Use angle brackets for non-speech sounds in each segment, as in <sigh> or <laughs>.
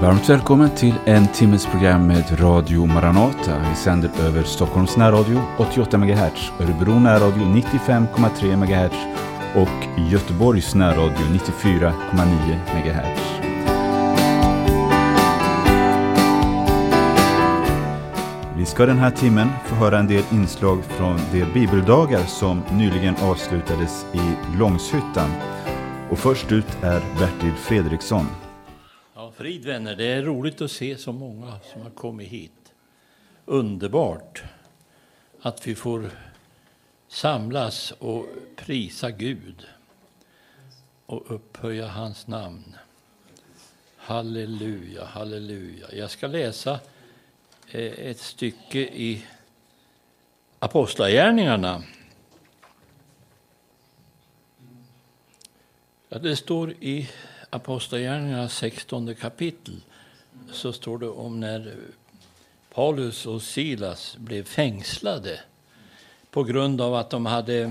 Varmt välkommen till en timmes program med Radio Maranata. Vi sänder över Stockholms närradio 88 MHz, Örebro närradio 95,3 MHz och Göteborgs närradio 94,9 MHz. Vi ska den här timmen få höra en del inslag från de bibeldagar som nyligen avslutades i Långshyttan. Och först ut är Bertil Fredriksson. Frid vänner, det är roligt att se så många som har kommit hit. Underbart att vi får samlas och prisa Gud och upphöja hans namn. Halleluja, halleluja. Jag ska läsa eh, ett stycke i Apostlagärningarna. Ja, det står i Apostlagärningarnas 16 kapitel så står det om när Paulus och Silas blev fängslade på grund av att de hade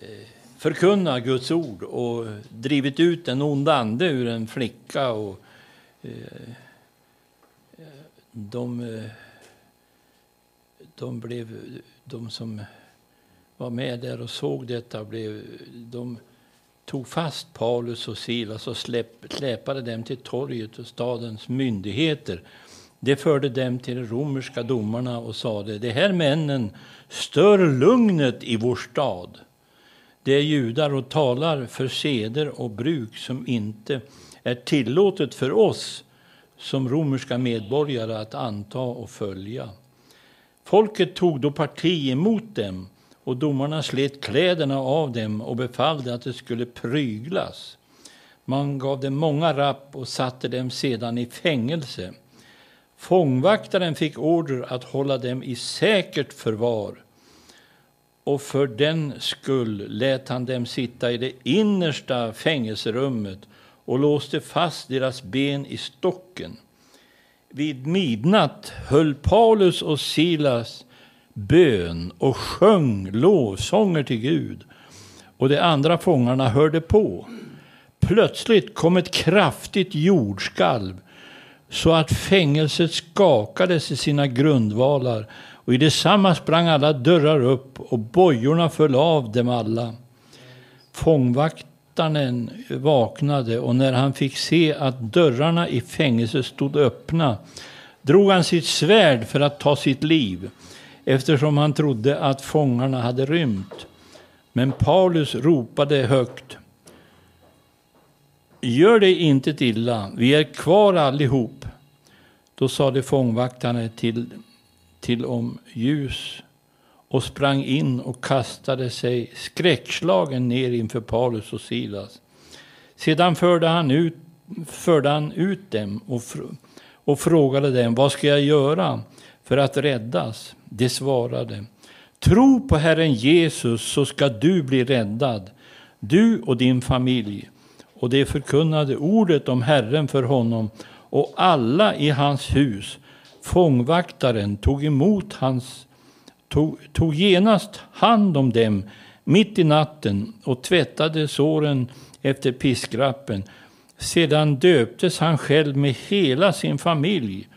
eh, förkunnat Guds ord och drivit ut en ond ande ur en flicka. Och, eh, de, eh, de, blev, de som var med där och såg detta blev, de tog fast Paulus och Silas och släpade dem till torget och stadens myndigheter. Det förde dem till de romerska domarna och sade, de här männen stör lugnet i vår stad. De är judar och talar för seder och bruk som inte är tillåtet för oss som romerska medborgare att anta och följa. Folket tog då parti emot dem och domarna slet kläderna av dem och befallde att de skulle pryglas. Man gav dem många rapp och satte dem sedan i fängelse. Fångvaktaren fick order att hålla dem i säkert förvar och för den skull lät han dem sitta i det innersta fängelserummet och låste fast deras ben i stocken. Vid midnatt höll Paulus och Silas bön och sjöng lovsånger till Gud. Och de andra fångarna hörde på. Plötsligt kom ett kraftigt jordskalv så att fängelset skakades i sina grundvalar och i detsamma sprang alla dörrar upp och bojorna föll av dem alla. Fångvaktaren vaknade och när han fick se att dörrarna i fängelset stod öppna drog han sitt svärd för att ta sitt liv eftersom han trodde att fångarna hade rymt. Men Paulus ropade högt. Gör dig inte illa, vi är kvar allihop. Då sade fångvaktarna till, till om ljus och sprang in och kastade sig skräckslagen ner inför Paulus och Silas. Sedan förde han ut, förde han ut dem och, och frågade dem, vad ska jag göra för att räddas? De svarade, tro på Herren Jesus så ska du bli räddad, du och din familj. Och de förkunnade ordet om Herren för honom och alla i hans hus. Fångvaktaren tog emot hans, tog, tog genast hand om dem mitt i natten och tvättade såren efter piskrappen. Sedan döptes han själv med hela sin familj.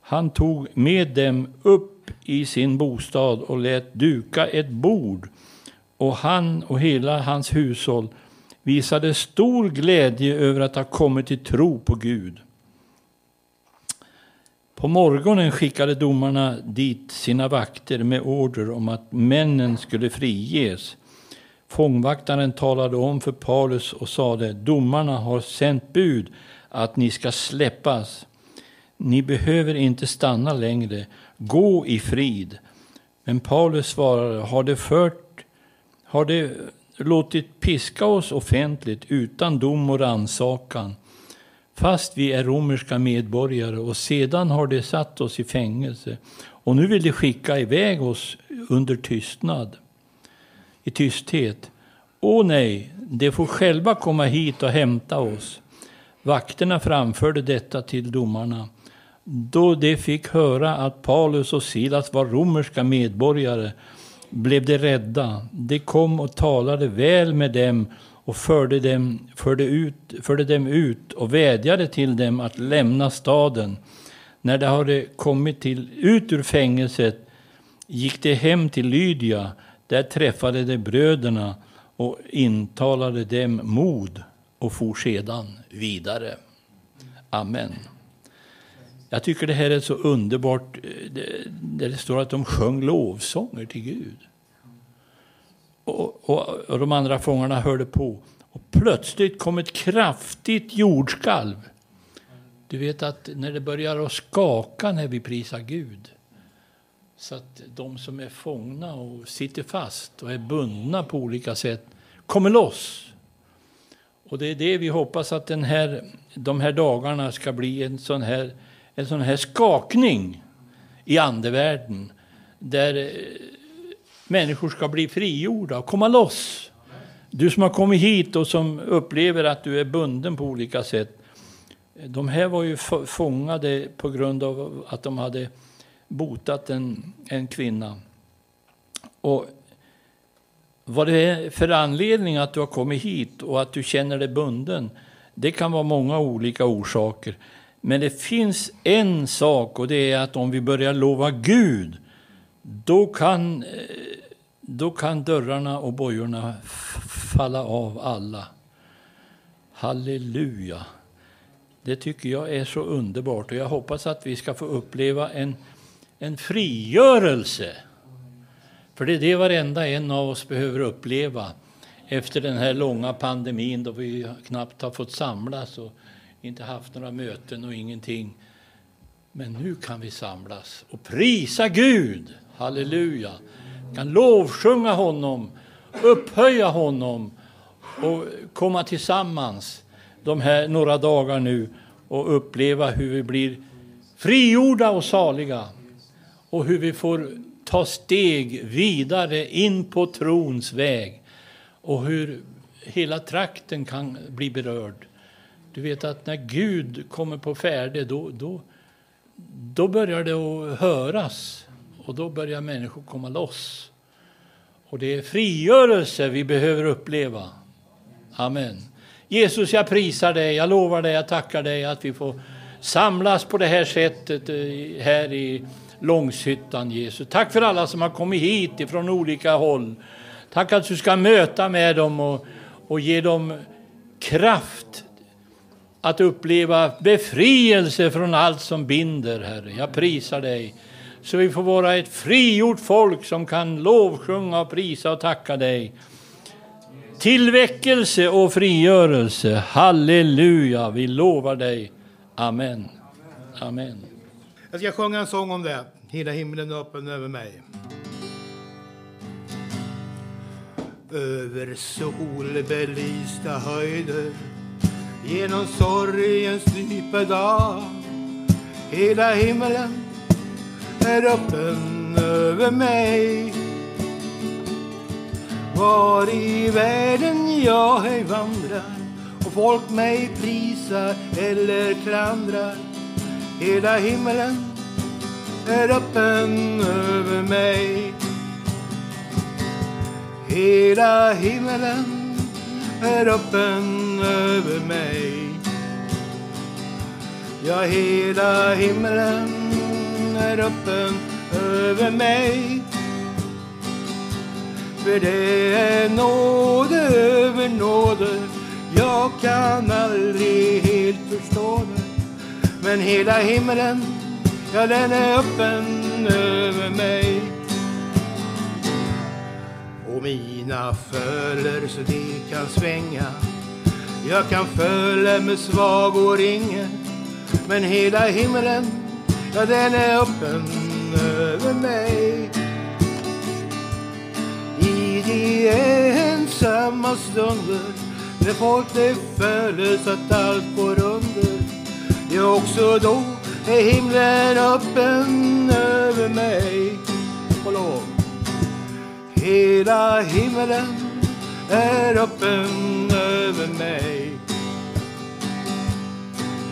Han tog med dem upp i sin bostad och lät duka ett bord. Och han och hela hans hushåll visade stor glädje över att ha kommit till tro på Gud. På morgonen skickade domarna dit sina vakter med order om att männen skulle friges. Fångvaktaren talade om för Paulus och sade, domarna har sänt bud att ni ska släppas. Ni behöver inte stanna längre gå i frid. Men Paulus svarade, har det, fört, har det låtit piska oss offentligt utan dom och rannsakan, fast vi är romerska medborgare och sedan har det satt oss i fängelse. Och nu vill de skicka iväg oss under tystnad, i tysthet. Åh nej, de får själva komma hit och hämta oss. Vakterna framförde detta till domarna. Då de fick höra att Paulus och Silas var romerska medborgare blev de rädda. De kom och talade väl med dem och förde dem, förde, ut, förde dem ut och vädjade till dem att lämna staden. När de hade kommit till, ut ur fängelset gick de hem till Lydia. Där träffade de bröderna och intalade dem mod och for sedan vidare. Amen. Jag tycker det här är så underbart, eh, där det står att de sjöng lovsånger till Gud. Och, och, och de andra fångarna hörde på. Och plötsligt kom ett kraftigt jordskalv. Du vet att när det börjar att skaka när vi prisar Gud så att de som är fångna och sitter fast och är bundna på olika sätt kommer loss. Och det är det vi hoppas att den här, de här dagarna ska bli en sån här, en sån här skakning i andevärlden. Där eh, människor ska bli frigjorda och komma loss. Du som har kommit hit och som upplever att du är bunden på olika sätt. De här var ju fångade på grund av att de hade botat en, en kvinna. Och vad det är för anledning att du har kommit hit och att du känner dig bunden, det kan vara många olika orsaker. Men det finns en sak och det är att om vi börjar lova Gud, då kan, eh, då kan dörrarna och bojorna falla av alla. Halleluja! Det tycker jag är så underbart och jag hoppas att vi ska få uppleva en, en frigörelse för det är det varenda en av oss behöver uppleva efter den här långa pandemin då vi knappt har fått samlas och inte haft några möten och ingenting. Men nu kan vi samlas och prisa Gud. Halleluja! Vi kan lovsjunga honom, upphöja honom och komma tillsammans de här några dagar nu och uppleva hur vi blir frigjorda och saliga och hur vi får ta steg vidare in på trons väg och hur hela trakten kan bli berörd. Du vet att när Gud kommer på färde då, då, då börjar det att höras och då börjar människor komma loss. Och det är frigörelse vi behöver uppleva. Amen. Jesus, jag prisar dig, jag lovar dig, jag tackar dig att vi får samlas på det här sättet eh, här i Långshyttan, Jesus. Tack för alla som har kommit hit ifrån olika håll. Tack att du ska möta med dem och, och ge dem kraft att uppleva befrielse från allt som binder, Herre. Jag prisar dig. Så vi får vara ett frigjort folk som kan lovsjunga, och prisa och tacka dig. Tillväckelse och frigörelse. Halleluja, vi lovar dig. Amen. Amen. Jag ska sjunga en sång om det. Hela himlen är öppen över mig. Över solbelysta höjder genom sorgens djupa dag. Hela himlen är öppen över mig. Var i världen jag ej vandrar och folk mig prisar eller klandrar. Hela himlen är öppen över mig. Hela himmelen är öppen över mig. Ja, hela himmelen är öppen över mig. För det är nåde över nåde. Jag kan aldrig helt förstå det. Men hela himmelen ja den är öppen över mig. Och mina föler så de kan svänga. Jag kan följa med svag och ringe. Men hela himlen, ja den är öppen över mig. I de ensamma stunder när folk det följer så att allt går under. Det är också då är himlen öppen över mig. Hela himlen är öppen över mig.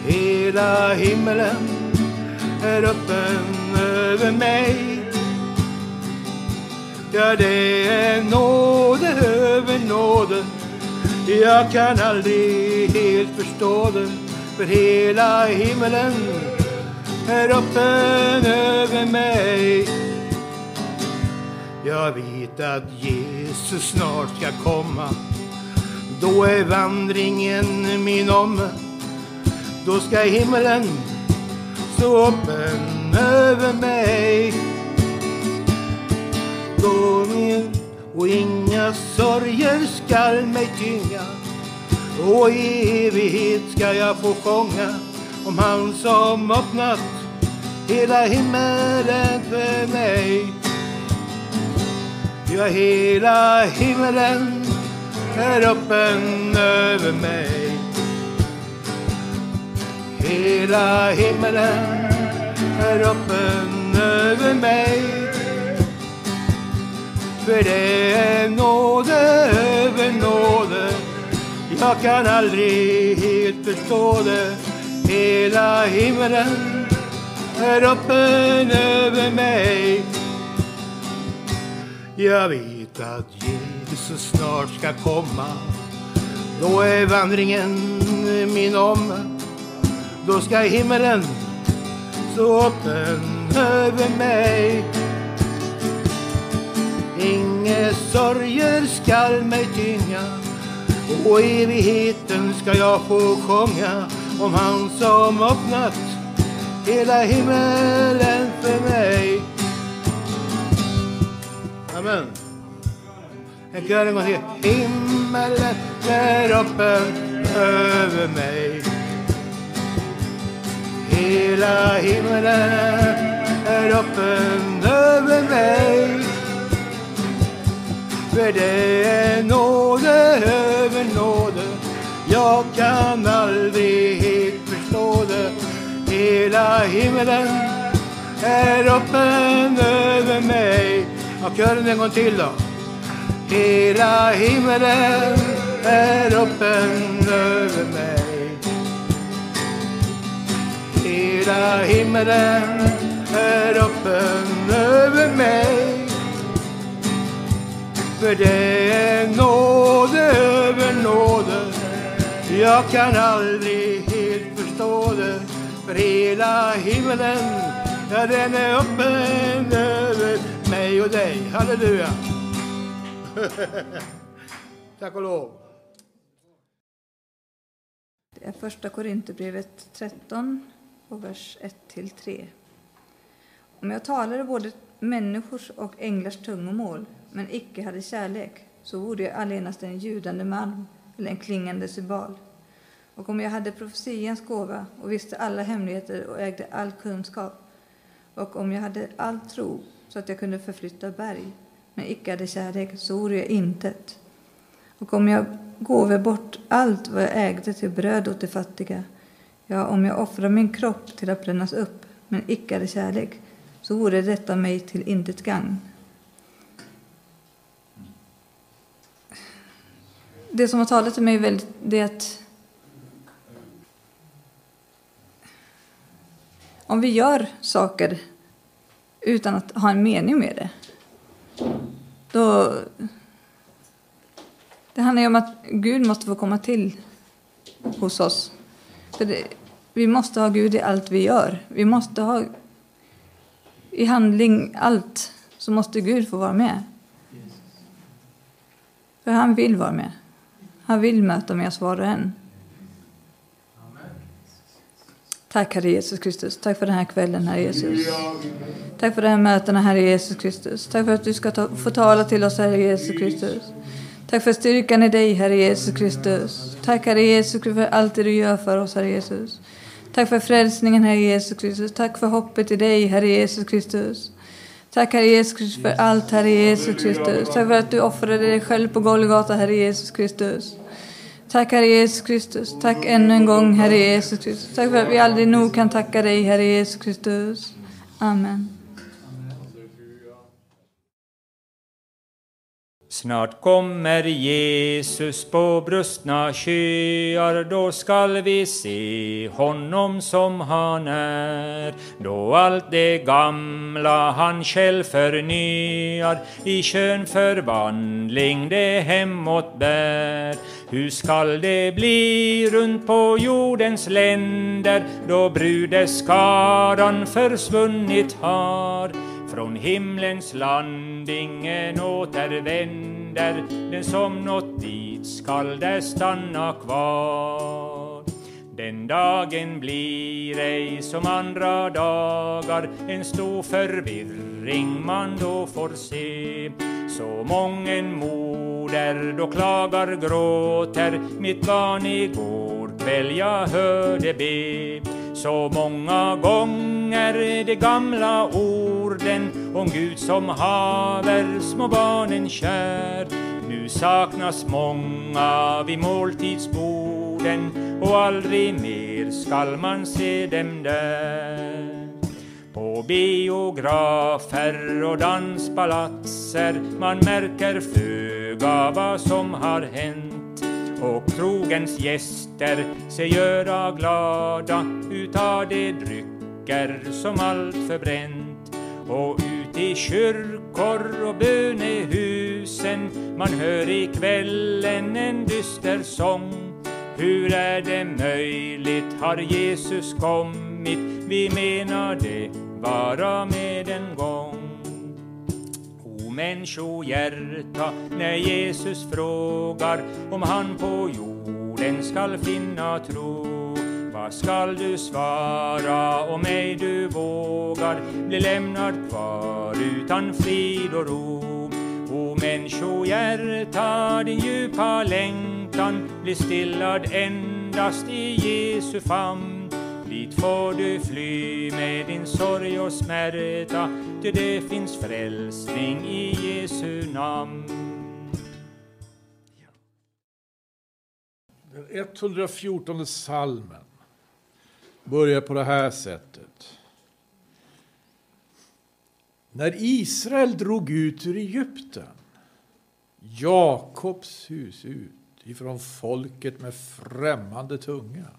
Hela himlen är öppen över mig. Ja, det är nåde över nåde. Jag kan aldrig helt förstå det för hela himlen är öppen över mig jag vet att Jesus snart ska komma. Då är vandringen min om Då ska himlen stå öppen över mig. Då min och inga sorger skall mig tynga. Och i evighet ska jag få sjunga om han som öppnat hela himmelen för mig. Ja, hela himmelen är öppen över mig. Hela himmelen är öppen över mig. För det är nåde över nåde jag kan aldrig helt förstå det Hela himlen är öppen över mig jag vet att Jesus snart ska komma. Då är vandringen min om Då ska himmelen stå öppen över mig. Inga sorger skall mig tynga. Och evigheten ska jag få sjunga om han som öppnat hela himmelen för mig. Amen. Jag kör en gång till. Himmelen är öppen över mig. Hela himmelen är öppen över mig. För det är nåde över nåde Jag kan aldrig helt förstå det Hela himmelen är öppen över mig Ja, kören en gång till då. Hela himmelen är öppen över mig. Hela himmelen är öppen över mig. För det är nåde över nåde. Jag kan aldrig helt förstå det. För hela himmelen, ja den är öppen över mig och dig Halleluja <laughs> Tack och lov Det är första Korinthierbrevet 13 och vers 1-3. Om jag talade både människors och änglars tungomål men icke hade kärlek, så vore jag allenast en ljudande malm eller en klingande symbal. Och om jag hade profetians gåva och visste alla hemligheter och ägde all kunskap, och om jag hade all tro så att jag kunde förflytta berg, men icke hade kärlek, så vore jag intet. Och om jag gåve bort allt vad jag ägde till bröd åt de fattiga, ja, om jag offrar min kropp till att brännas upp, men icke hade kärlek, så vore detta mig till intet gagn. det som har talat till mig väldigt, det är att om vi gör saker utan att ha en mening med det, då... Det handlar ju om att Gud måste få komma till hos oss. För det, vi måste ha Gud i allt vi gör. Vi måste ha i handling allt, så måste Gud få vara med. För han vill vara med. Han vill möta var och en. Tack Herre Jesus Kristus. Tack för den här kvällen Herre Jesus. Tack för de här mötena Herre Jesus Kristus. Tack för att du ska ta, få tala till oss Herre Jesus Kristus. Tack för styrkan i dig Herre Jesus Kristus. Tack Herre Jesus för allt det du gör för oss Herre Jesus. Tack för frälsningen Herre Jesus Kristus. Tack för hoppet i dig Herre Jesus Kristus. Tack Herre Jesus Kristus för allt Herre Jesus Kristus. Tack för att du offrade dig själv på Golgata Herre Jesus Kristus. Tack Herre Jesus Kristus. Tack ännu en gång Herre Jesus Kristus. Tack för att vi aldrig nog kan tacka dig Herre Jesus Kristus. Amen. Snart kommer Jesus på brustna skyar, då skall vi se honom som han är. Då allt det gamla han själv förnyar, i skön förvandling det hemåt bär. Hur skall det bli runt på jordens länder, då brudeskaran försvunnit har? Från himlens land ingen återvänder den som nått dit skall där stanna kvar. Den dagen blir ej som andra dagar en stor förvirring man då får se. Så mången moder då klagar, gråter mitt barn igår kväll jag hörde be. Så många gånger de gamla orden om Gud som haver små barnen kär. Nu saknas många vid måltidsborden och aldrig mer skall man se dem där. På biografer och danspalatser man märker föga vad som har hänt och krogens gäster sig göra glada. Utav de drycker som allt förbränt. Och ut i kyrkor och bönehusen man hör i kvällen en dyster sång. Hur är det möjligt? Har Jesus kommit? Vi menar det bara med en gång människohjärta, när Jesus frågar om han på jorden skall finna tro vad skall du svara om ej du vågar bli lämnad kvar utan frid och ro? O människohjärta, din djupa längtan blir stillad endast i Jesu famn. Dit får du fly med din sorg och smärta, ty det finns frälsning i Jesu namn. Den 114 salmen börjar på det här sättet. När Israel drog ut ur Egypten, Jakobs hus ut ifrån folket med främmande tunga.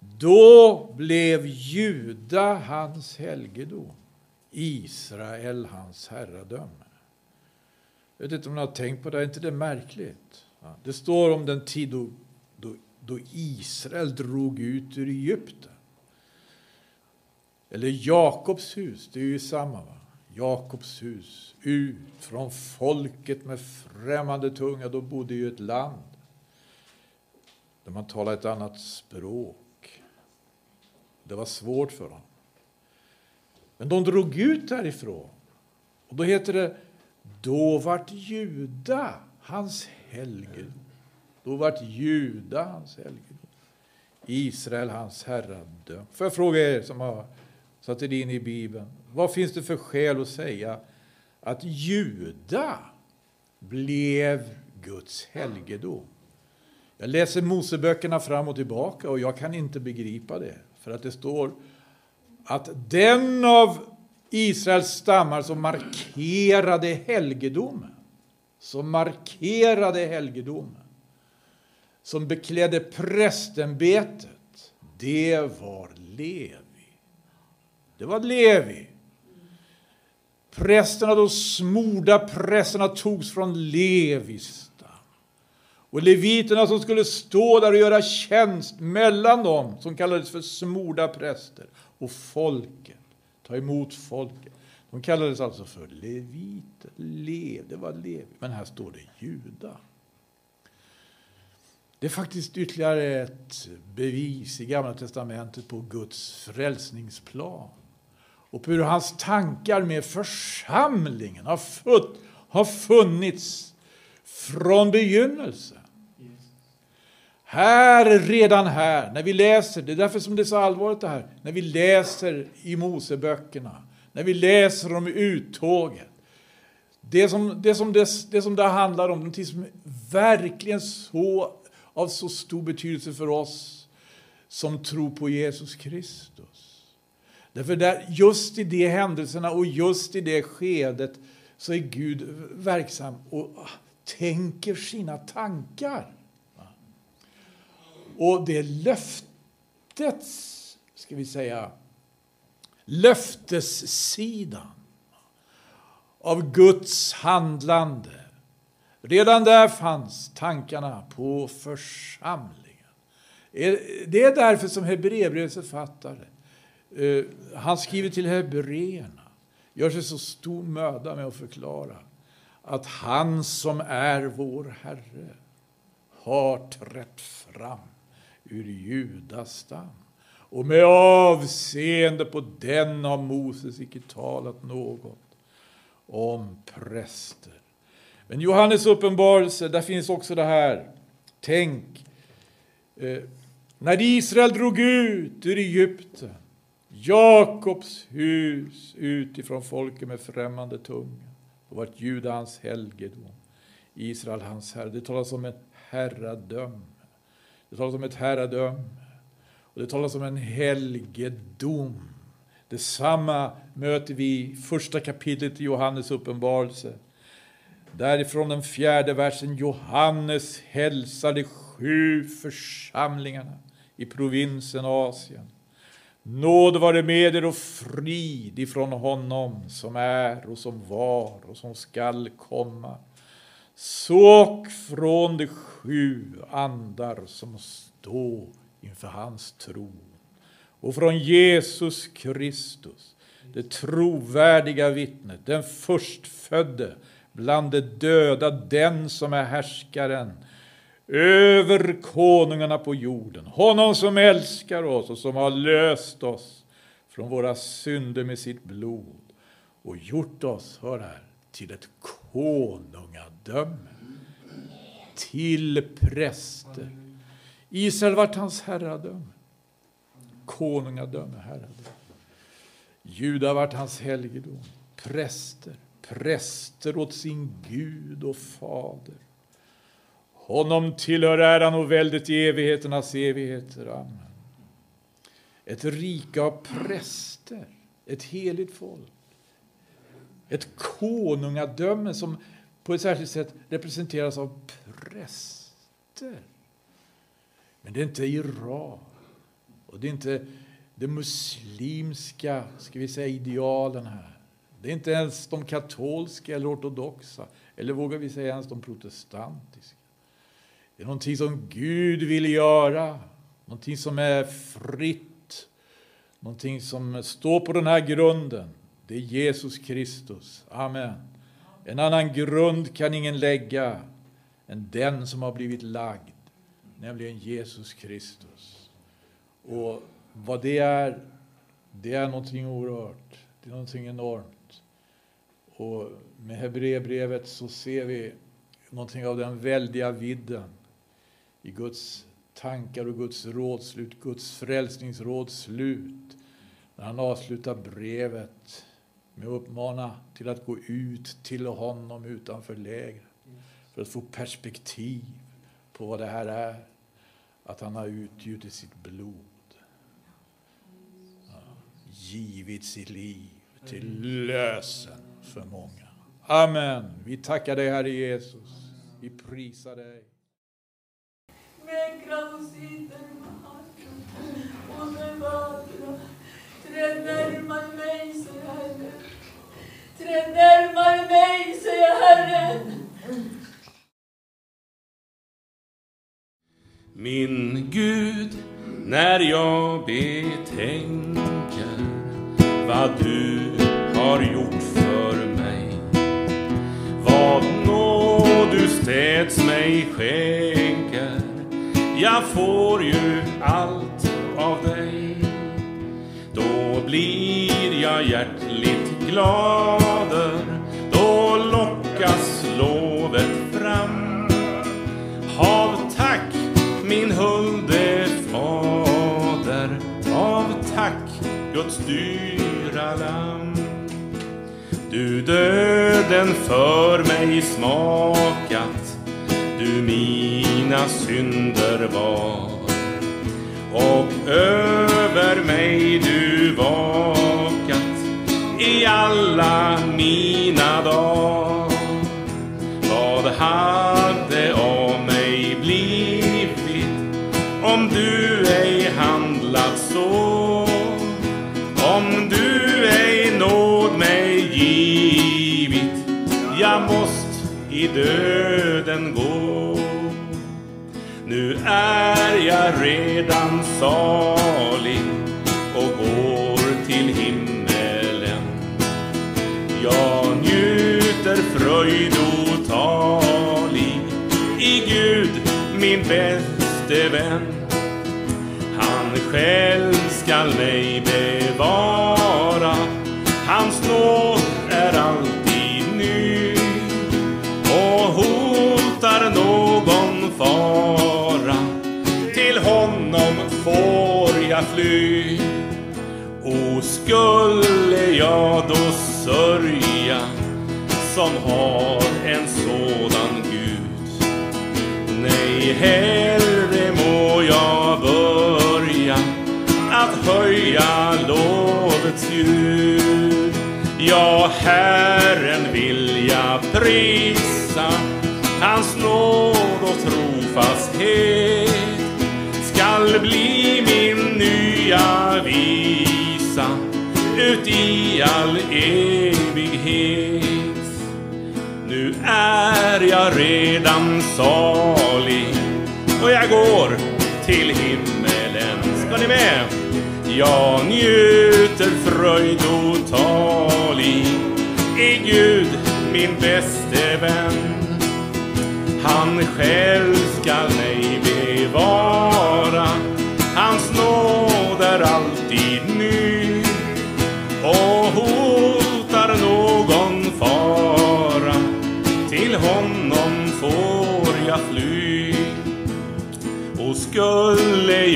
Då blev Juda hans helgedom, Israel hans herradöme. Jag vet inte om ni har tänkt på det, är inte det märkligt? Det står om den tid då, då, då Israel drog ut ur Egypten. Eller Jakobs hus, det är ju samma. Va? Jakobs hus, ut från folket med främmande tunga. Då bodde ju ett land där man talade ett annat språk. Det var svårt för honom. Men de drog ut därifrån. Och då heter det, då vart Juda hans helgedom. Då vart Juda hans helgedom. Israel hans herradöm. Får jag fråga er som har satt er in i Bibeln. Vad finns det för skäl att säga att Juda blev Guds helgedom? Jag läser Moseböckerna fram och tillbaka och jag kan inte begripa det. För att det står att den av Israels stammar som markerade helgedomen, som markerade helgedomen, som beklädde prästämbetet, det var Levi. Det var Levi. Prästerna, de smorda prästerna togs från Levis. Och leviterna som skulle stå där och göra tjänst mellan dem, som kallades för smorda präster, och folket, ta emot folket. De kallades alltså för leviter. Lev, det var lev. Men här står det Juda. Det är faktiskt ytterligare ett bevis i Gamla testamentet på Guds frälsningsplan och på hur hans tankar med församlingen har, futt, har funnits från begynnelsen. Här, redan här, när vi läser, det är därför som det är så allvarligt det här, när vi läser i Moseböckerna, när vi läser om uttåget, det som det, som det, det, som det handlar om, någonting som verkligen så, av så stor betydelse för oss som tror på Jesus Kristus. Därför där, just i de händelserna och just i det skedet så är Gud verksam och tänker sina tankar. Och det löftets, ska vi säga, löftessidan av Guds handlande. Redan där fanns tankarna på församlingen. Eh, det är därför som Hebreerbrevets författare, eh, han skriver till hebreerna, gör sig så stor möda med att förklara att han som är vår Herre har trätt fram ur Judas stam. Och med avseende på den har Moses icke talat något om präster. Men Johannes uppenbarelse, där finns också det här. Tänk, eh, när Israel drog ut ur Egypten, Jakobs hus utifrån folket med främmande tunga, och vart Juda hans helgedom, Israel hans herre. Det talas om ett herradöme. Det talas om ett herradöme. Och det talas om en helgedom. Detsamma möter vi i första kapitlet i Johannes uppenbarelse. Därifrån den fjärde versen. Johannes hälsar de sju församlingarna i provinsen Asien. Nåd vare med er och frid ifrån honom som är och som var och som skall komma. Så från de sju andar som står inför hans tron och från Jesus Kristus, det trovärdiga vittnet, den förstfödde bland de döda, den som är härskaren över konungarna på jorden. Honom som älskar oss och som har löst oss från våra synder med sitt blod och gjort oss, hör här, till ett konungadöme. Till präster. Israel vart hans herradöme. Konungadöme, herradöme. Juda vart hans helgedom. Präster, präster åt sin Gud och fader. Honom tillhör äran och väldet i evigheternas evigheter. Amen. Ett rike av präster, ett heligt folk. Ett konungadöme som på ett särskilt sätt representeras av präster. Men det är inte Iran och det är inte de muslimska ska vi säga, idealen här. Det är inte ens de katolska eller ortodoxa, eller vågar vi säga ens de protestantiska. Det är någonting som Gud vill göra, någonting som är fritt, någonting som står på den här grunden. Det är Jesus Kristus. Amen. En annan grund kan ingen lägga än den som har blivit lagd, nämligen Jesus Kristus. Och vad det är, det är någonting oerhört. Det är någonting enormt. Och med Hebreerbrevet så ser vi någonting av den väldiga vidden i Guds tankar och Guds rådslut, Guds frälsningsråds slut. När han avslutar brevet med att uppmana till att gå ut till honom utanför lägret för att få perspektiv på vad det här är. Att han har utgjutit sitt blod. Ja, givit sitt liv till lösen för många. Amen. Vi tackar dig, Herre Jesus. Vi prisar dig. Mäkra och bevara. Träd närmare mig, säger Herren. Träd närmare mig, säger Herren. Min Gud, när jag betänker vad du har gjort för mig vad nåd du städs mig skänker jag får ju allt av dig. Då blir jag hjärtligt glader. Då lockas lovet fram. Av tack min hulde fader. Av tack Guds dyra lamm Du döden för mig smakat du mina synder var och över mig du vakat i alla mina dagar. Vad är jag redan salig och går till himmelen. Jag njuter fröjd otalig i Gud min bäste vän. Han själv skall mig bevara. Hans nåd är alltid ny och hotar någon fara. Vilja fly. O skulle jag då sörja som har en sådan Gud? Nej, hellre må jag börja att höja lovets ljud. Ja, Herren vill jag prisa, hans nåd och trofasthet. Skall bli nya visa ut i all evighet. Nu är jag redan salig och jag går till himmelen. Ska ni med? Jag njuter fröjd otalig i Gud, min bäste vän. Han själv skall mig bevara,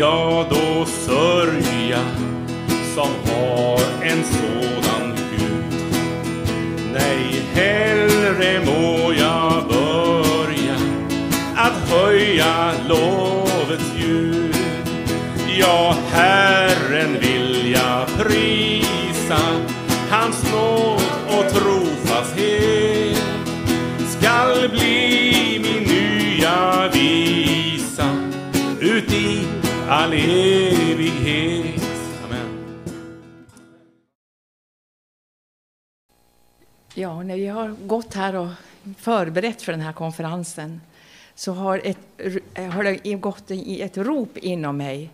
jag då sörja som har en sådan Gud. Nej, hellre all evighet. Amen. Ja, när vi har gått här och förberett för den här konferensen så har, ett, har det gått ett rop inom mig.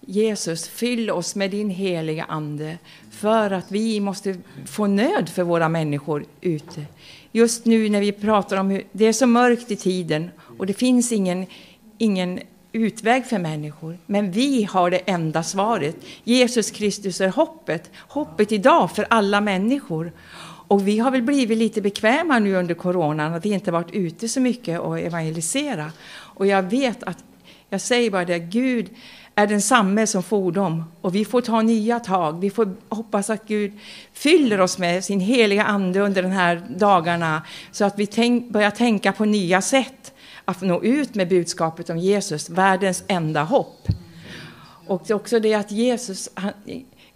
Jesus, fyll oss med din heliga Ande för att vi måste få nöd för våra människor ute. Just nu när vi pratar om hur det är så mörkt i tiden och det finns ingen, ingen utväg för människor. Men vi har det enda svaret. Jesus Kristus är hoppet. Hoppet idag för alla människor. Och vi har väl blivit lite bekväma nu under coronan att vi inte varit ute så mycket och evangelisera. Och jag vet att, jag säger bara det, Gud är densamme som fordom och vi får ta nya tag. Vi får hoppas att Gud fyller oss med sin heliga ande under de här dagarna så att vi tänk, börjar tänka på nya sätt att nå ut med budskapet om Jesus, världens enda hopp. Och det är också det att Jesus, han,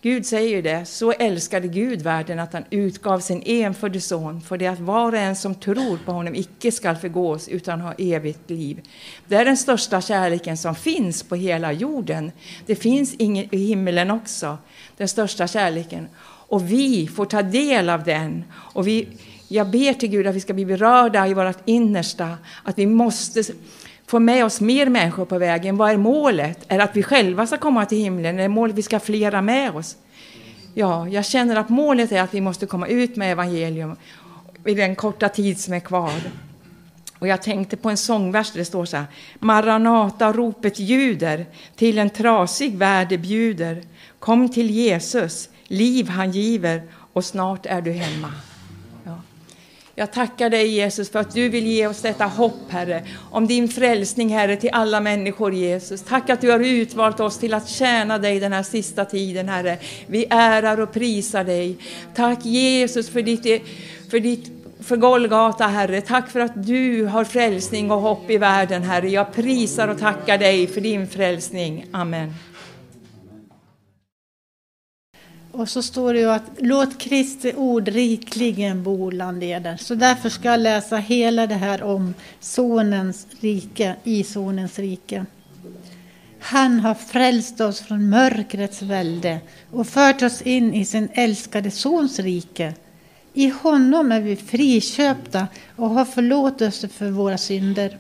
Gud säger ju det, så älskade Gud världen att han utgav sin enfödde son för det att var och en som tror på honom icke skall förgås utan ha evigt liv. Det är den största kärleken som finns på hela jorden. Det finns ingen i himlen också, den största kärleken. Och vi får ta del av den. Och vi, jag ber till Gud att vi ska bli berörda i vårt innersta, att vi måste få med oss mer människor på vägen. Vad är målet? Är det att vi själva ska komma till himlen? Är det målet att vi ska ha flera med oss? Ja, jag känner att målet är att vi måste komma ut med evangelium i den korta tid som är kvar. Och jag tänkte på en sångvers där det står så här. Maranata, ropet ljuder, till en trasig värld bjuder. Kom till Jesus, liv han giver och snart är du hemma. Jag tackar dig Jesus för att du vill ge oss detta hopp Herre, om din frälsning Herre till alla människor Jesus. Tack att du har utvalt oss till att tjäna dig den här sista tiden Herre. Vi ärar och prisar dig. Tack Jesus för ditt, för ditt för Golgata, Herre. Tack för att du har frälsning och hopp i världen, Herre. Jag prisar och tackar dig för din frälsning. Amen. Och så står det ju att låt Kristi ord rikligen bo bland eder. Så därför ska jag läsa hela det här om sonens rike, i sonens rike. Han har frälst oss från mörkrets välde och fört oss in i sin älskade Sons rike. I honom är vi friköpta och har förlåtelse för våra synder.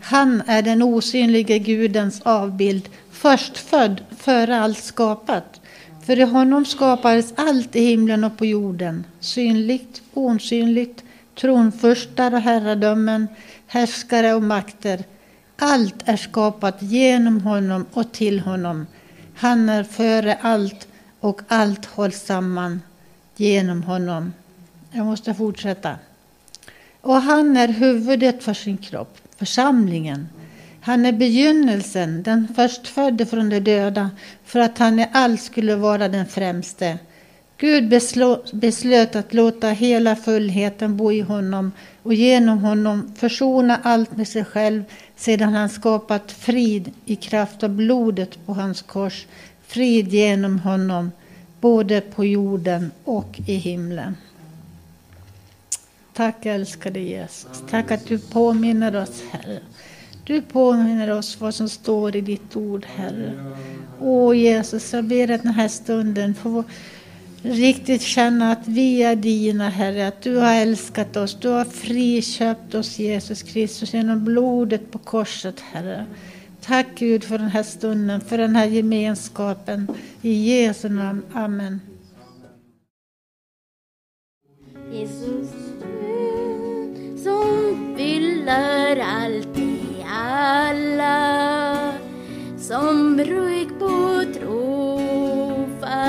Han är den osynlige Gudens avbild, förstfödd före allt skapat. För i honom skapades allt i himlen och på jorden, synligt, osynligt, tronfurstar och herradömen, härskare och makter. Allt är skapat genom honom och till honom. Han är före allt och allt hålls samman genom honom. Jag måste fortsätta. Och han är huvudet för sin kropp, församlingen. Han är begynnelsen, den förstfödde från de döda, för att han i allt skulle vara den främste. Gud beslöt att låta hela fullheten bo i honom och genom honom försona allt med sig själv sedan han skapat frid i kraft av blodet på hans kors. Frid genom honom, både på jorden och i himlen. Tack älskade Jesus. Tack att du påminner oss, Herre. Du påminner oss vad som står i ditt ord, Herre. Åh Jesus, jag ber att den här stunden får riktigt känna att vi är dina, Herre. Att du har älskat oss. Du har friköpt oss, Jesus Kristus, genom blodet på korset, Herre. Tack Gud för den här stunden, för den här gemenskapen. I Jesu namn. Amen. Jesus, du som fyller allt alla som bruk på trofasthet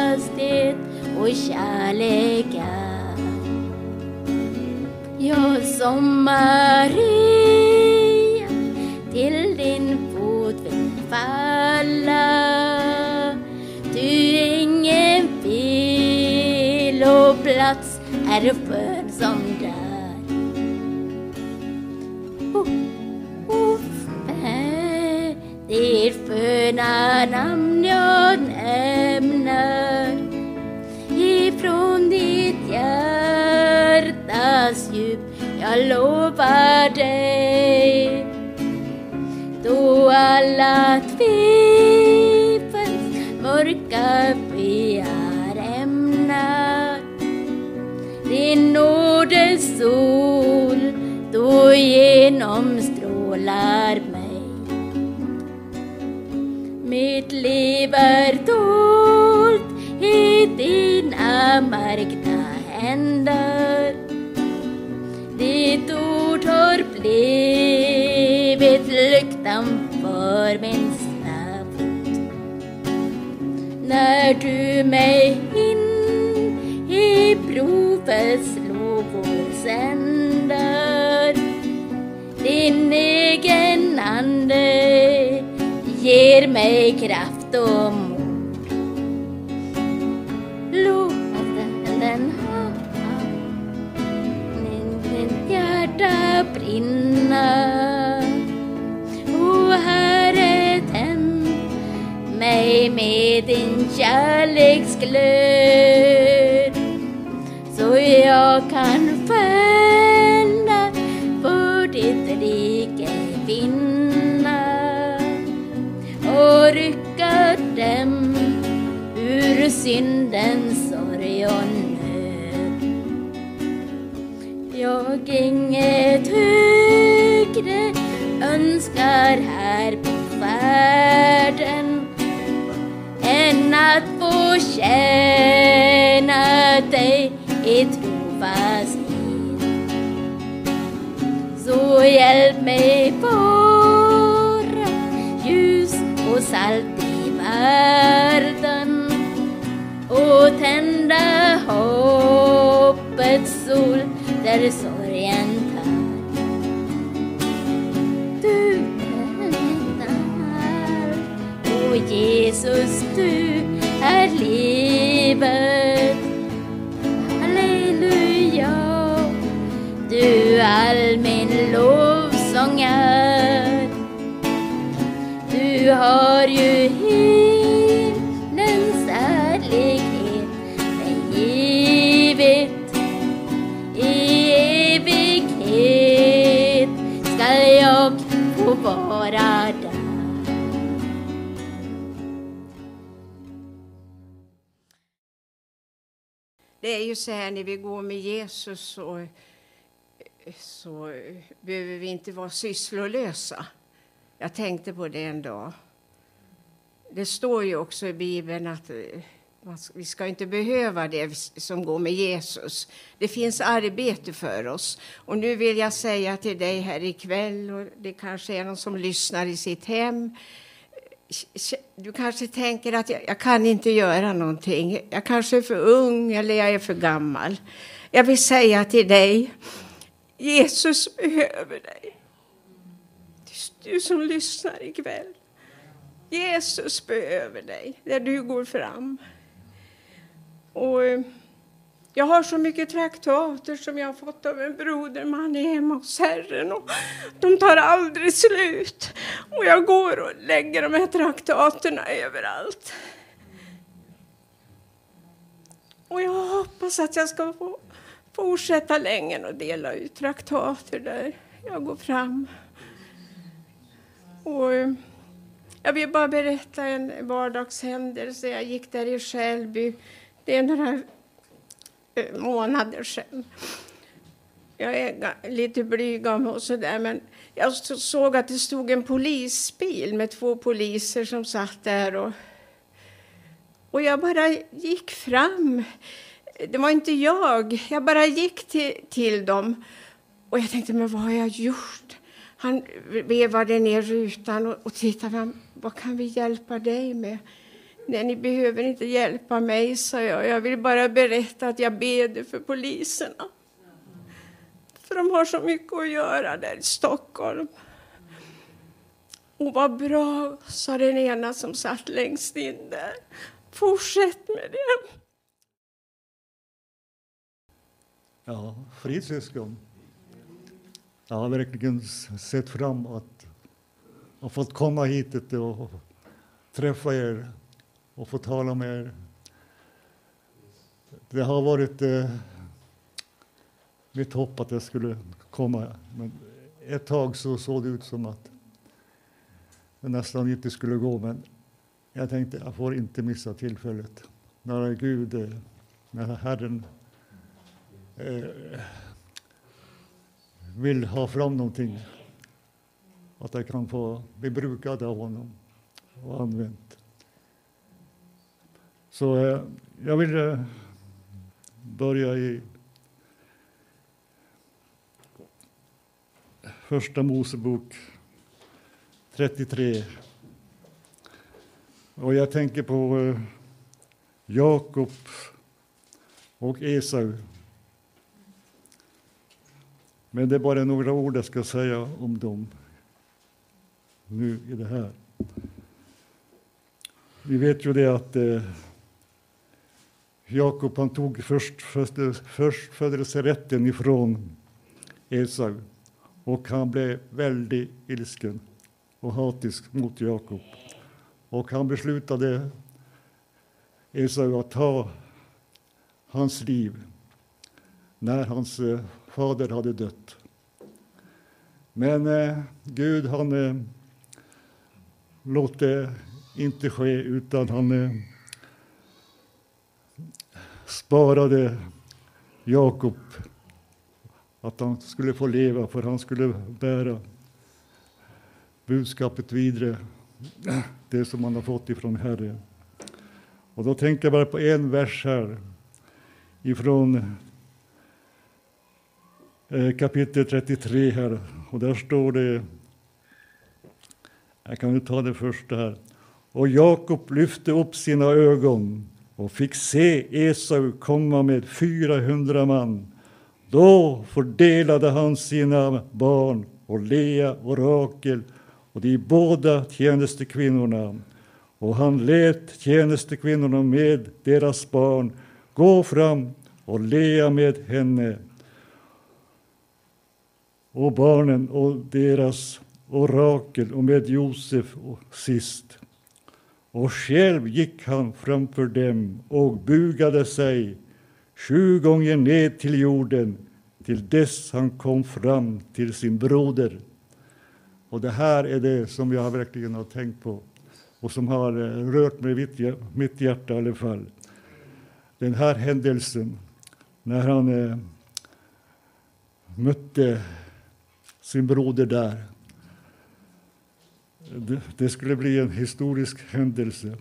och kärlek är. Jag som Maria till din fot vill falla. Du ingen viloplats är född som där. Oh, det sköna namn jag nämner ifrån ditt hjärtas djup jag lovar dig då alla tvivels mörka byar ämnar. Din nådes sol då genom liv i dina märkta händer. Ditt ord har blivit lyktan för min fot. När du mig in i provets lovor sänder din egen ande ger mig kraft med din kärleksglöd. Så jag kan skönja för ditt rike vinna. Och rycka dem ur syndens sorg och nöd. Jag inget högre önskar här på färd att få tjäna dig i trofasthet. Så hjälp mig vara ljus och salt i världen och tända hoppets sol där sorgen tar. Du är allt, o Jesus, har ju himlens ärlighet mig givet i evighet ska jag få vara där Det är ju så här när vi går med Jesus och så behöver vi inte vara sysslolösa. Jag tänkte på det en dag. Det står ju också i Bibeln att eh, vi ska inte behöva det som går med Jesus. Det finns arbete för oss. Och nu vill jag säga till dig här ikväll, och det kanske är någon som lyssnar i sitt hem. Eh, du kanske tänker att jag, jag kan inte göra någonting. Jag kanske är för ung eller jag är för gammal. Jag vill säga till dig, Jesus behöver dig. Du som lyssnar ikväll. Jesus behöver dig där du går fram. Och eh, jag har så mycket traktater som jag har fått av en broder, man är hemma hos Herren. Och de tar aldrig slut. Och jag går och lägger de här traktaterna överallt. Och jag hoppas att jag ska få fortsätta länge och dela ut traktater där jag går fram. Och eh, jag vill bara berätta en vardagshändelse. Jag gick där i Skälby. Det är några eh, månader sedan. Jag är lite blyg och sådär, men jag såg att det stod en polisbil med två poliser som satt där. Och, och jag bara gick fram. Det var inte jag. Jag bara gick till, till dem. Och jag tänkte, men vad har jag gjort? Han vevade ner rutan och, och tittade. fram. Vad kan vi hjälpa dig med? Nej, ni behöver inte hjälpa mig, sa jag. Jag vill bara berätta att jag beder för poliserna. För de har så mycket att göra där i Stockholm. Och vad bra, sa den ena som satt längst in där. Fortsätt med det. Ja, frisyskon. Jag har verkligen sett fram att har fått komma hit och träffa er och få tala med er. Det har varit eh, mitt hopp att jag skulle komma, men ett tag så såg det ut som att det nästan inte skulle gå, men jag tänkte jag får inte missa tillfället. När Gud, eh, när Herren eh, vill ha fram någonting. Att jag kan få bli brukad av honom och använt. Så eh, jag vill eh, börja i Första Mosebok 33. Och jag tänker på eh, Jakob och Esau. Men det är bara några ord jag ska säga om dem nu i det här. Vi vet ju det att eh, Jakob han tog först, först, förstfödelserätten ifrån Esau och han blev väldigt ilsken och hatisk mot Jakob. Och han beslutade Esau att ta hans liv när hans eh, fader hade dött. Men eh, Gud han eh, låt det inte ske utan han eh, sparade Jakob att han skulle få leva för han skulle bära budskapet vidare, det som han har fått ifrån Herren. Och då tänker jag bara på en vers här ifrån eh, kapitel 33 här. Och där står det, jag kan ta det första här. Och Jakob lyfte upp sina ögon och fick se Esau komma med 400 man. Då fördelade han sina barn och Lea och Rakel och de båda tjänstekvinnorna. Och han lät tjänstekvinnorna med deras barn gå fram och Lea med henne och barnen och deras och Rakel och med Josef och sist. Och själv gick han framför dem och bugade sig sju gånger ned till jorden till dess han kom fram till sin broder. Och det här är det som jag verkligen har tänkt på och som har eh, rört mig mitt, mitt hjärta i alla fall. Den här händelsen när han eh, mötte sin broder där. Det, skulle bli en historisk händelse.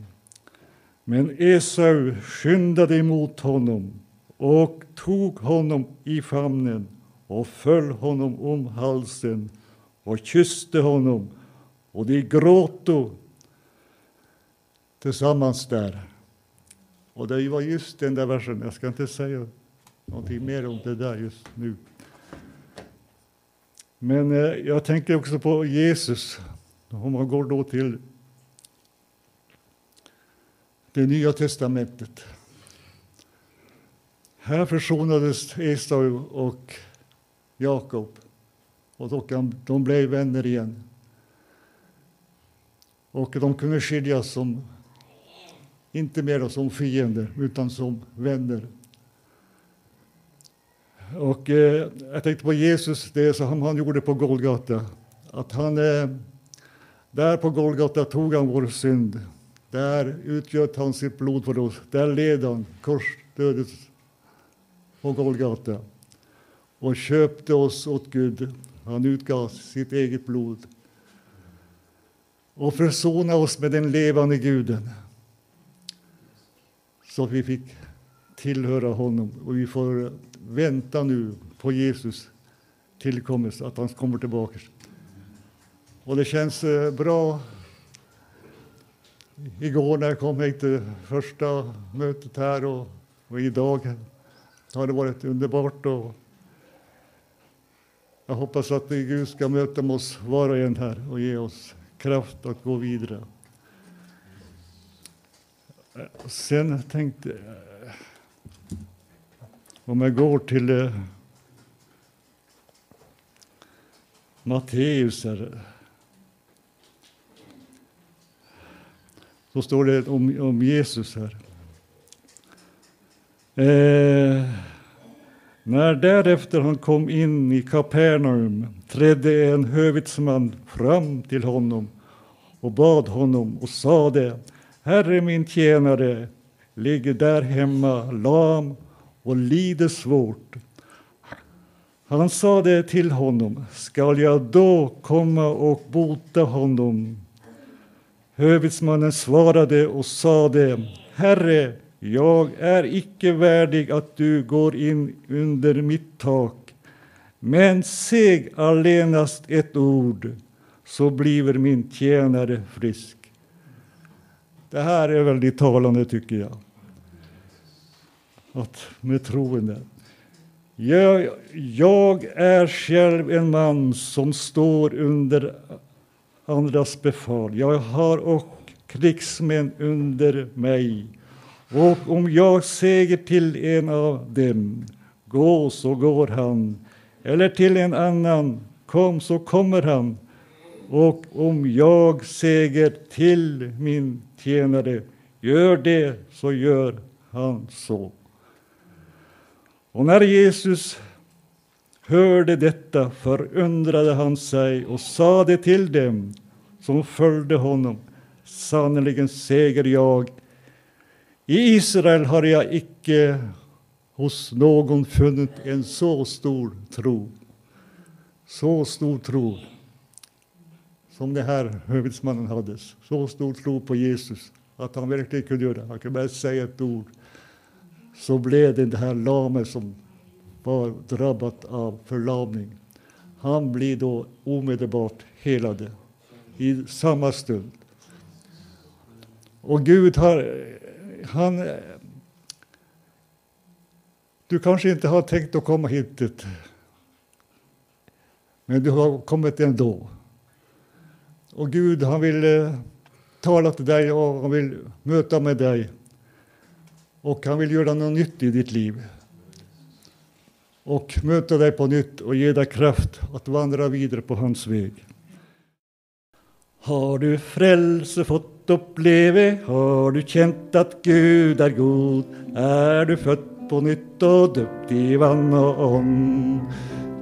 Men Esau skyndade emot honom och tog honom i famnen och föll honom om halsen och kysste honom och de gråto tillsammans där. Och det var just den där versen, jag ska inte säga någonting mer om det där just nu. Men eh, jag tänker också på Jesus, om man går då till det nya testamentet. Här försonades Esau och Jakob och de blev vänner igen. Och de kunde skiljas som, inte mer som fiender, utan som vänner. Och eh, jag tänkte på Jesus, det som han gjorde på Golgata. Att han, eh, där på Golgata tog han vår synd. Där utgöt han sitt blod för oss. Där led han korsdödet på Golgata och köpte oss åt Gud. Han utgav sitt eget blod och försona oss med den levande guden. Så att vi fick tillhöra honom och vi får vänta nu på Jesus tillkommelse, att han kommer tillbaka. Och det känns eh, bra. Igår när jag kom hit till första mötet här och, och idag har det varit underbart. Och jag hoppas att Gud ska möta oss var och en här och ge oss kraft att gå vidare. Sen tänkte jag, om jag går till eh, Matteus här. Så står det om, om Jesus här. Eh, när därefter han kom in i Kapernaum trädde en hövitsman fram till honom och bad honom och sade Herre, min tjänare ligger där hemma lam och lider svårt. Han sade till honom, skall jag då komma och bota honom? Hövitsmannen svarade och sade, Herre, jag är icke värdig att du går in under mitt tak, men säg allenast ett ord, så bliver min tjänare frisk. Det här är väldigt talande, tycker jag. Att med troende. Jag, jag är själv en man som står under andras befal. Jag har och krigsmän under mig. Och om jag säger till en av dem, gå, så går han, eller till en annan, kom, så kommer han. Och om jag säger till min tjänare, gör det, så gör han så. Och när Jesus hörde detta förundrade han sig och sade till dem som följde honom, sannerligen säger jag, i Israel har jag icke hos någon funnit en så stor tro. Så stor tro som den här hövitsmannen hade. Så stor tro på Jesus att han verkligen kunde göra det. Han kunde bara säga ett ord. Så blev det den här lamen som var drabbat av förlamning. Han blir då omedelbart helade i samma stund. Och Gud har han... Du kanske inte har tänkt att komma hit, men du har kommit ändå. Och Gud, han vill eh, tala till dig och han vill möta med dig. Och han vill göra något nytt i ditt liv. Och möta dig på nytt och ge dig kraft att vandra vidare på hans väg. Har du frälse fått uppleve, har du känt att Gud är god, är du född på nytt och döpt i vann och ånd.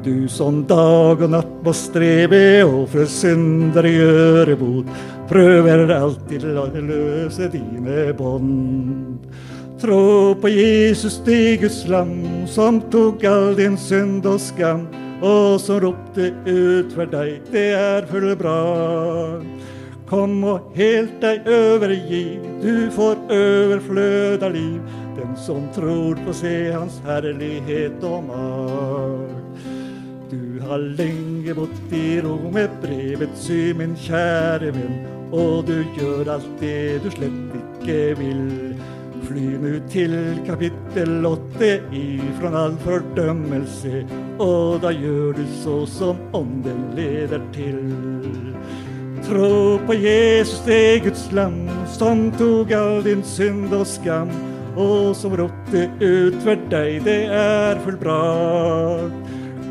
Du som dag och natt må streve och för synder göre bot, pröver alltid att lösa dina bond. Tro på Jesus, det Guds lamm som tog all din synd och skam och som ropte ut för dig, det är för bra. Kom och helt dig överge, du får överflöda liv. Den som tror på se hans härlighet och makt. Du har länge bott i ro med brevet, sy min käre vän, och du gör allt det du slett icke vill. Fly nu till kapitel 8 ifrån all fördömelse och då gör du så som om den leder till. Tro på Jesus, det är Guds lamm som tog all din synd och skam och som ropte ut för dig, det är fullbrakt. bra.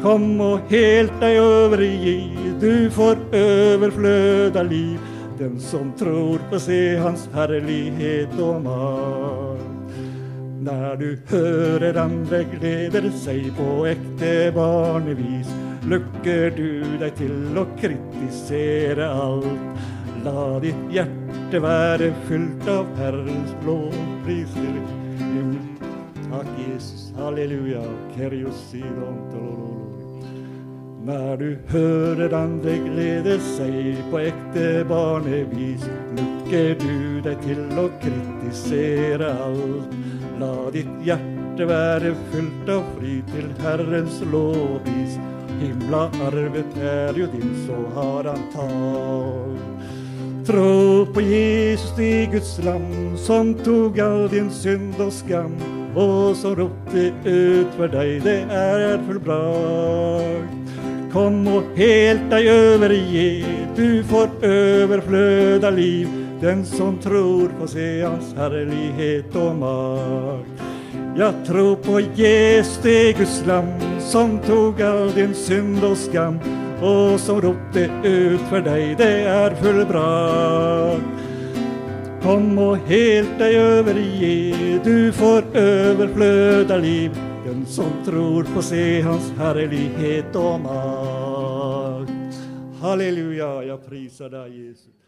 Kom och helt dig överge, du får överflöda liv. Den som tror på se hans härlighet och makt. När du hör andra gläder sig på äkte barnevis lucker du dig till och kritisera allt. La ditt hjärta vara fyllt av Herrens blå priser. Tack Jesus, halleluja, Kyrios sidon. När du hör andra gläder sig på äkte barnevis lucker du dig till och kritisera allt. La ditt hjärta vara fyllt av frid till Herrens lovpris. Himla arvet är ju din, så har han tal. Tro på Jesus, det Guds lamm som tog all din synd och skam och som ropte ut för dig, det är för bra. Kom och helt dig överge, du får överflöda liv. Den som tror på se hans härlighet och makt. Jag tror på Jesus, det Guds lamm som tog all din synd och skam och som ropte ut för dig, det är fullbrakt. Kom och helt dig överge, du får överflöda liv. Den som tror på se hans härlighet och makt. Halleluja, jag prisar dig Jesus.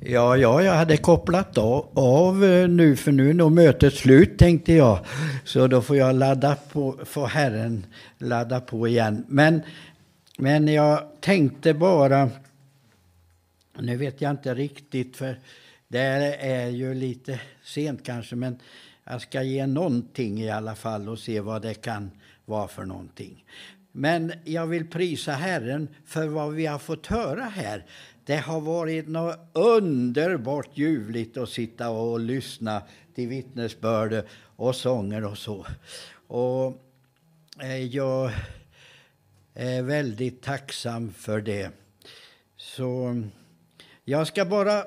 Ja, ja, jag hade kopplat av, av eh, nu för nu är nog mötet slut tänkte jag. Så då får jag ladda på, får Herren ladda på igen. Men, men jag tänkte bara, nu vet jag inte riktigt för det är ju lite sent kanske men jag ska ge någonting i alla fall och se vad det kan vara för någonting. Men jag vill prisa Herren för vad vi har fått höra här. Det har varit något underbart ljuvligt att sitta och lyssna till vittnesbörd och sånger och så. Och eh, jag är väldigt tacksam för det. Så jag ska bara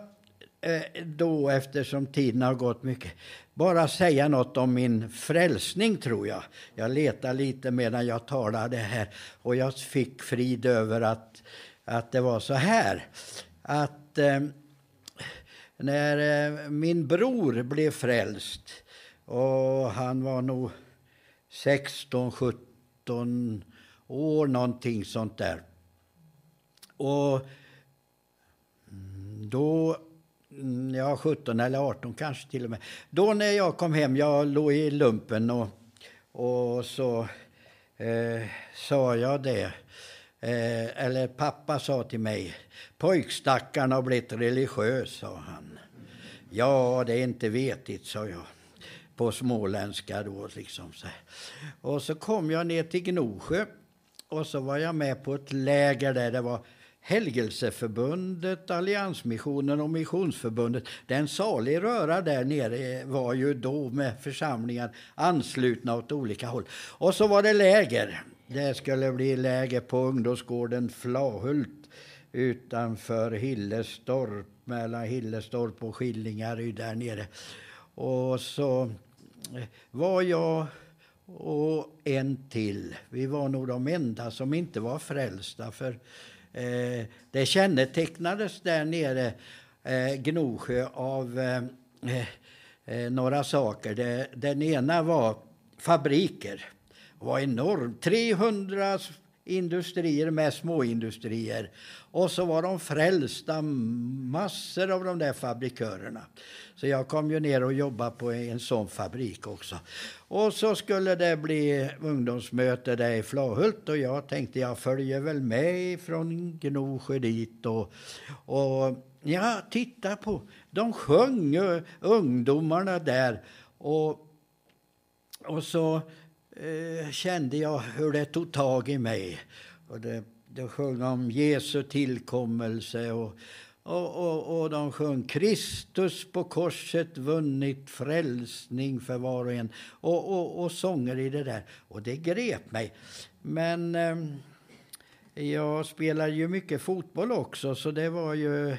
eh, då, eftersom tiden har gått mycket, bara säga något om min frälsning, tror jag. Jag letade lite medan jag talade här och jag fick frid över att att det var så här. Att eh, när eh, min bror blev frälst och han var nog 16, 17 år, någonting sånt där. Och då, mm, ja 17 eller 18 kanske till och med. Då när jag kom hem, jag låg i lumpen och, och så eh, sa jag det Eh, eller pappa sa till mig, pojkstackarn har blivit religiös, sa han. Ja, det är inte vetigt, sa jag på småländska då. Liksom så. Och så kom jag ner till Gnosjö och så var jag med på ett läger där det var Helgelseförbundet, Alliansmissionen och Missionsförbundet. Den salig röra där nere var ju då med församlingar anslutna åt olika håll. Och så var det läger. Det skulle bli läger på ungdomsgården Flahult utanför Hillestorp, mellan Hillestorp och Skillingaryd där nere. Och så eh, var jag och en till. Vi var nog de enda som inte var frälsta. För eh, det kännetecknades där nere, eh, Gnosjö, av eh, eh, några saker. Det, den ena var fabriker var enorm. 300 industrier med småindustrier. Och så var de frälsta, massor av de där fabrikörerna. Så jag kom ju ner och jobbade på en sån fabrik också. Och så skulle det bli ungdomsmöte där i Flahult och jag tänkte jag följer väl med från Gnosjö dit och, och ja, titta på, de sjöng ungdomarna där och, och så Eh, kände jag hur det tog tag i mig. Och det, de sjöng om Jesu tillkommelse och, och, och, och de sjöng Kristus på korset vunnit frälsning för var och en. Och, och, och sånger i det där. Och det grep mig. Men eh, jag spelade ju mycket fotboll också så det var ju Eh,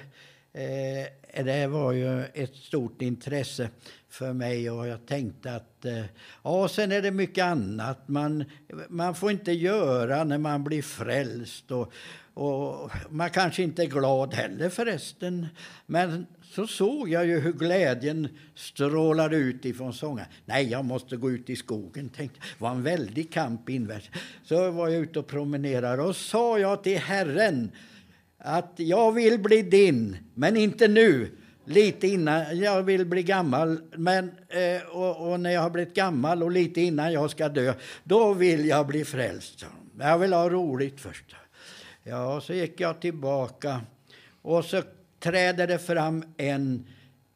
Eh, det var ju ett stort intresse för mig och jag tänkte att... Eh, ja, sen är det mycket annat man, man får inte göra när man blir frälst. Och, och man kanske inte är glad heller förresten. Men så såg jag ju hur glädjen strålade ut ifrån sången. Nej, jag måste gå ut i skogen, tänkte Det var en väldig kamp invärtes. Så var jag ute och promenerade och sa jag till Herren att jag vill bli din, men inte nu. Lite innan jag vill bli gammal, men, eh, och, och, när jag har blivit gammal och lite innan jag ska dö, då vill jag bli frälst. Jag vill ha roligt först. Ja, så gick jag tillbaka och så träder det fram en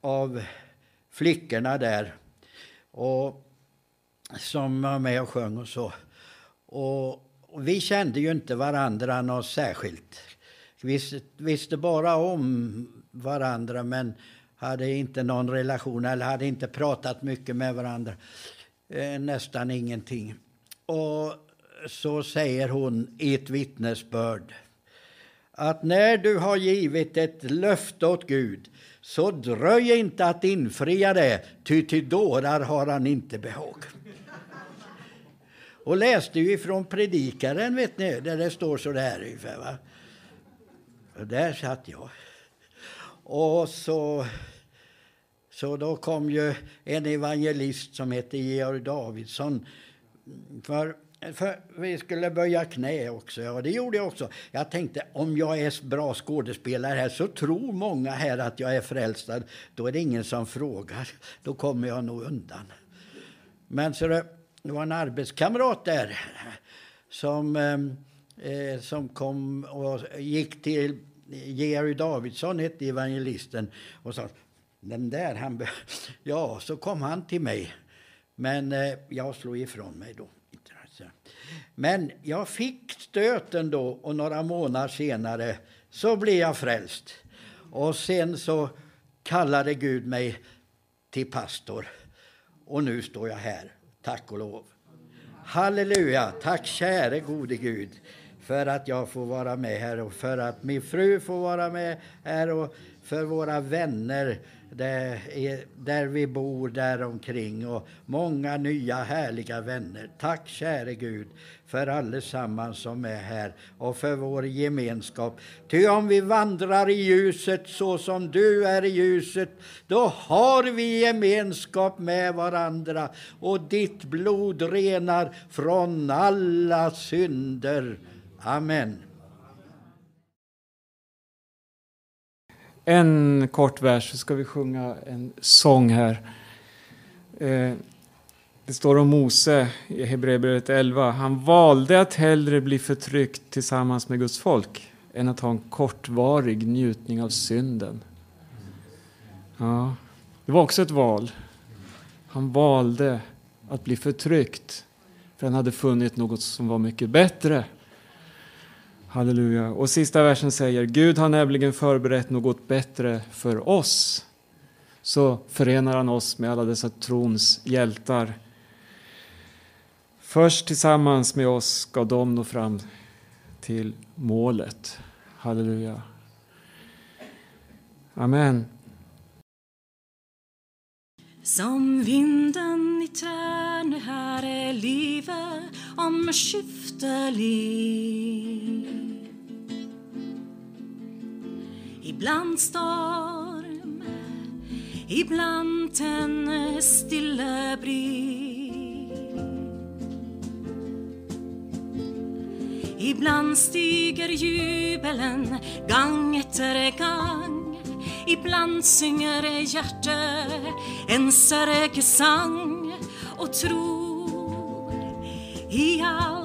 av flickorna där och, som var med och sjöng och så. Och, och vi kände ju inte varandra något särskilt visste, visste bara om varandra men hade inte någon relation eller hade inte pratat mycket med varandra. Eh, nästan ingenting. Och så säger hon i ett vittnesbörd att när du har givit ett löfte åt Gud så dröj inte att infria det, ty till dårar har han inte behag. Och läste ju ifrån Predikaren, vet ni, där det står så där ungefär. Va? Och där satt jag. Och så, så då kom ju en evangelist som hette Georg Davidsson. För, för vi skulle böja knä också, ja det gjorde jag också. Jag tänkte om jag är bra skådespelare här så tror många här att jag är frälstad. Då är det ingen som frågar. Då kommer jag nog undan. Men så det, det var en arbetskamrat där som ehm, eh, som kom och gick till Georg Davidsson, hette evangelisten, och sa den där, han <laughs> ja, så kom han till mig. Men eh, jag slog ifrån mig då. Men jag fick stöten då och några månader senare så blev jag frälst. Och sen så kallade Gud mig till pastor. Och nu står jag här, tack och lov. Halleluja, tack käre gode Gud för att jag får vara med här och för att min fru får vara med här och för våra vänner där, där vi bor där omkring och många nya härliga vänner. Tack käre Gud för allesammans som är här och för vår gemenskap. Ty om vi vandrar i ljuset så som du är i ljuset, då har vi gemenskap med varandra och ditt blod renar från alla synder. Amen. En kort vers, så ska vi sjunga en sång här. Eh, det står om Mose i Hebreerbrevet 11. Han valde att hellre bli förtryckt tillsammans med Guds folk än att ha en kortvarig njutning av synden. Ja, det var också ett val. Han valde att bli förtryckt för han hade funnit något som var mycket bättre. Halleluja. Och sista versen säger Gud har nämligen förberett något bättre för oss. Så förenar han oss med alla dessa trons hjältar. Först tillsammans med oss ska de nå fram till målet. Halleluja. Amen. Som vinden i träne här är livet omskiftelig Ibland storm, ibland en stilla Ibland stiger jubelen gang efter gang. Ibland synger hjärte en sørgesang och tror i allt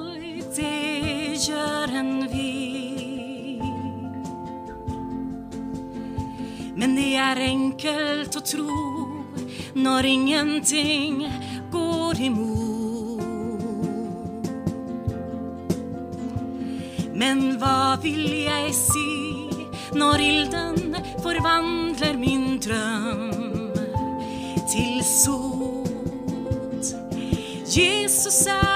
är det enkelt att tro när ingenting går emot Men vad vill jag se när ilden förvandlar min dröm till sot? Jesus är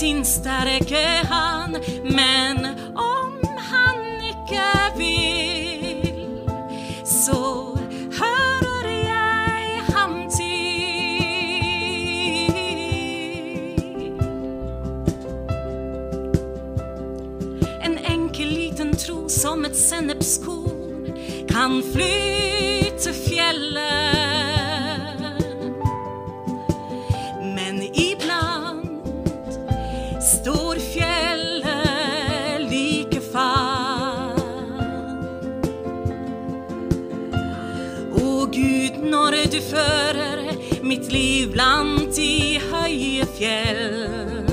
sin starke hand. Men om han icke vill, så hör jag ham till. En enkel liten tro som ett sennepskorn kan fly blant de høye fjell.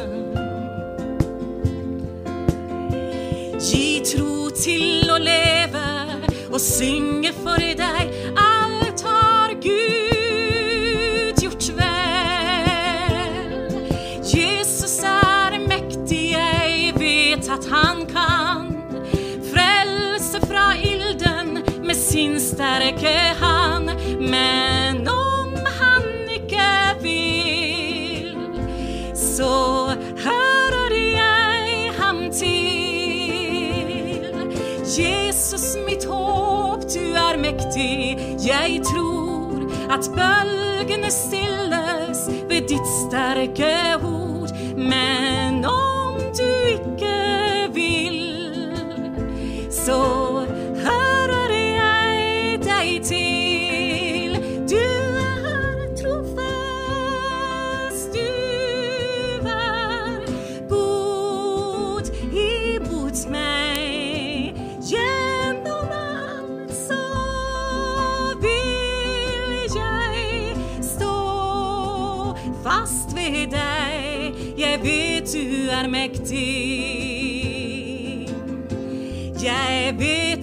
Gi tro til å leve og synge for deg. Alt har Gud gjort vel. Jesus er mektig, jeg vet at han kan frelse fra ilden med sin sterke hand. Jeg tror at bølgene stilles ved ditt sterke ord.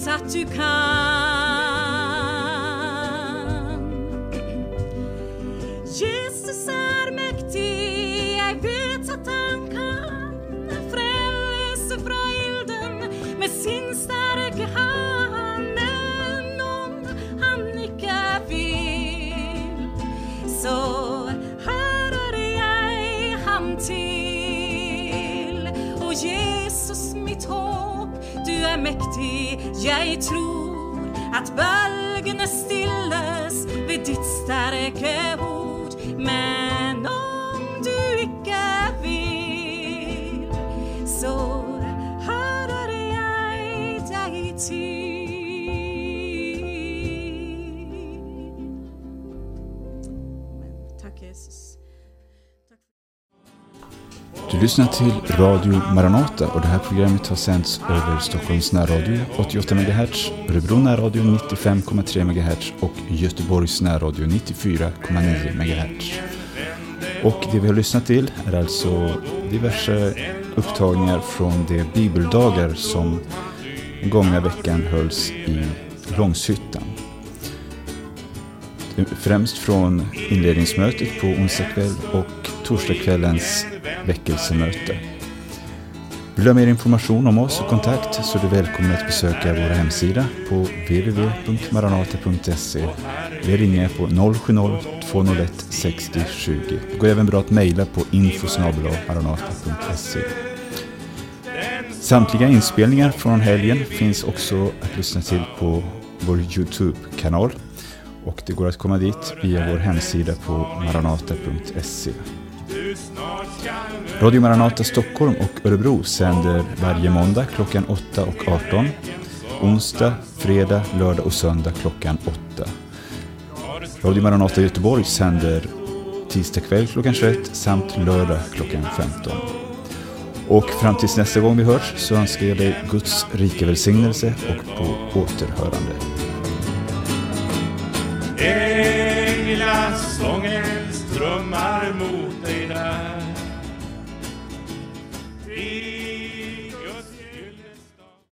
Vet jeg tror at bølgene stilles ved ditt sterke ord. Lyssnar till Radio Maranata och det här programmet har sänds över Stockholms närradio 88 MHz, Örebro närradio 95,3 MHz och Göteborgs närradio 94,9 MHz. Och det vi har lyssnat till är alltså diverse upptagningar från de bibeldagar som den gångna veckan hölls i Långshyttan. Främst från inledningsmötet på onsdag kväll och torsdagskvällens väckelsemöte. Vill du ha mer information om oss och kontakt så är du välkommen att besöka vår hemsida på www.maranata.se eller ringa på 070-201 60 20. Det går även bra att mejla på infosnabelamaranata.se. Samtliga inspelningar från helgen finns också att lyssna till på vår Youtube-kanal och det går att komma dit via vår hemsida på maranata.se. Radio Maranata Stockholm och Örebro sänder varje måndag klockan 8 och 18. Onsdag, fredag, lördag och söndag klockan 8. Radio Maranata Göteborg sänder tisdag kväll klockan 21 samt lördag klockan 15. Och fram tills nästa gång vi hörs så önskar jag dig Guds rika välsignelse och på återhörande. Änglasången strömmar mot dig där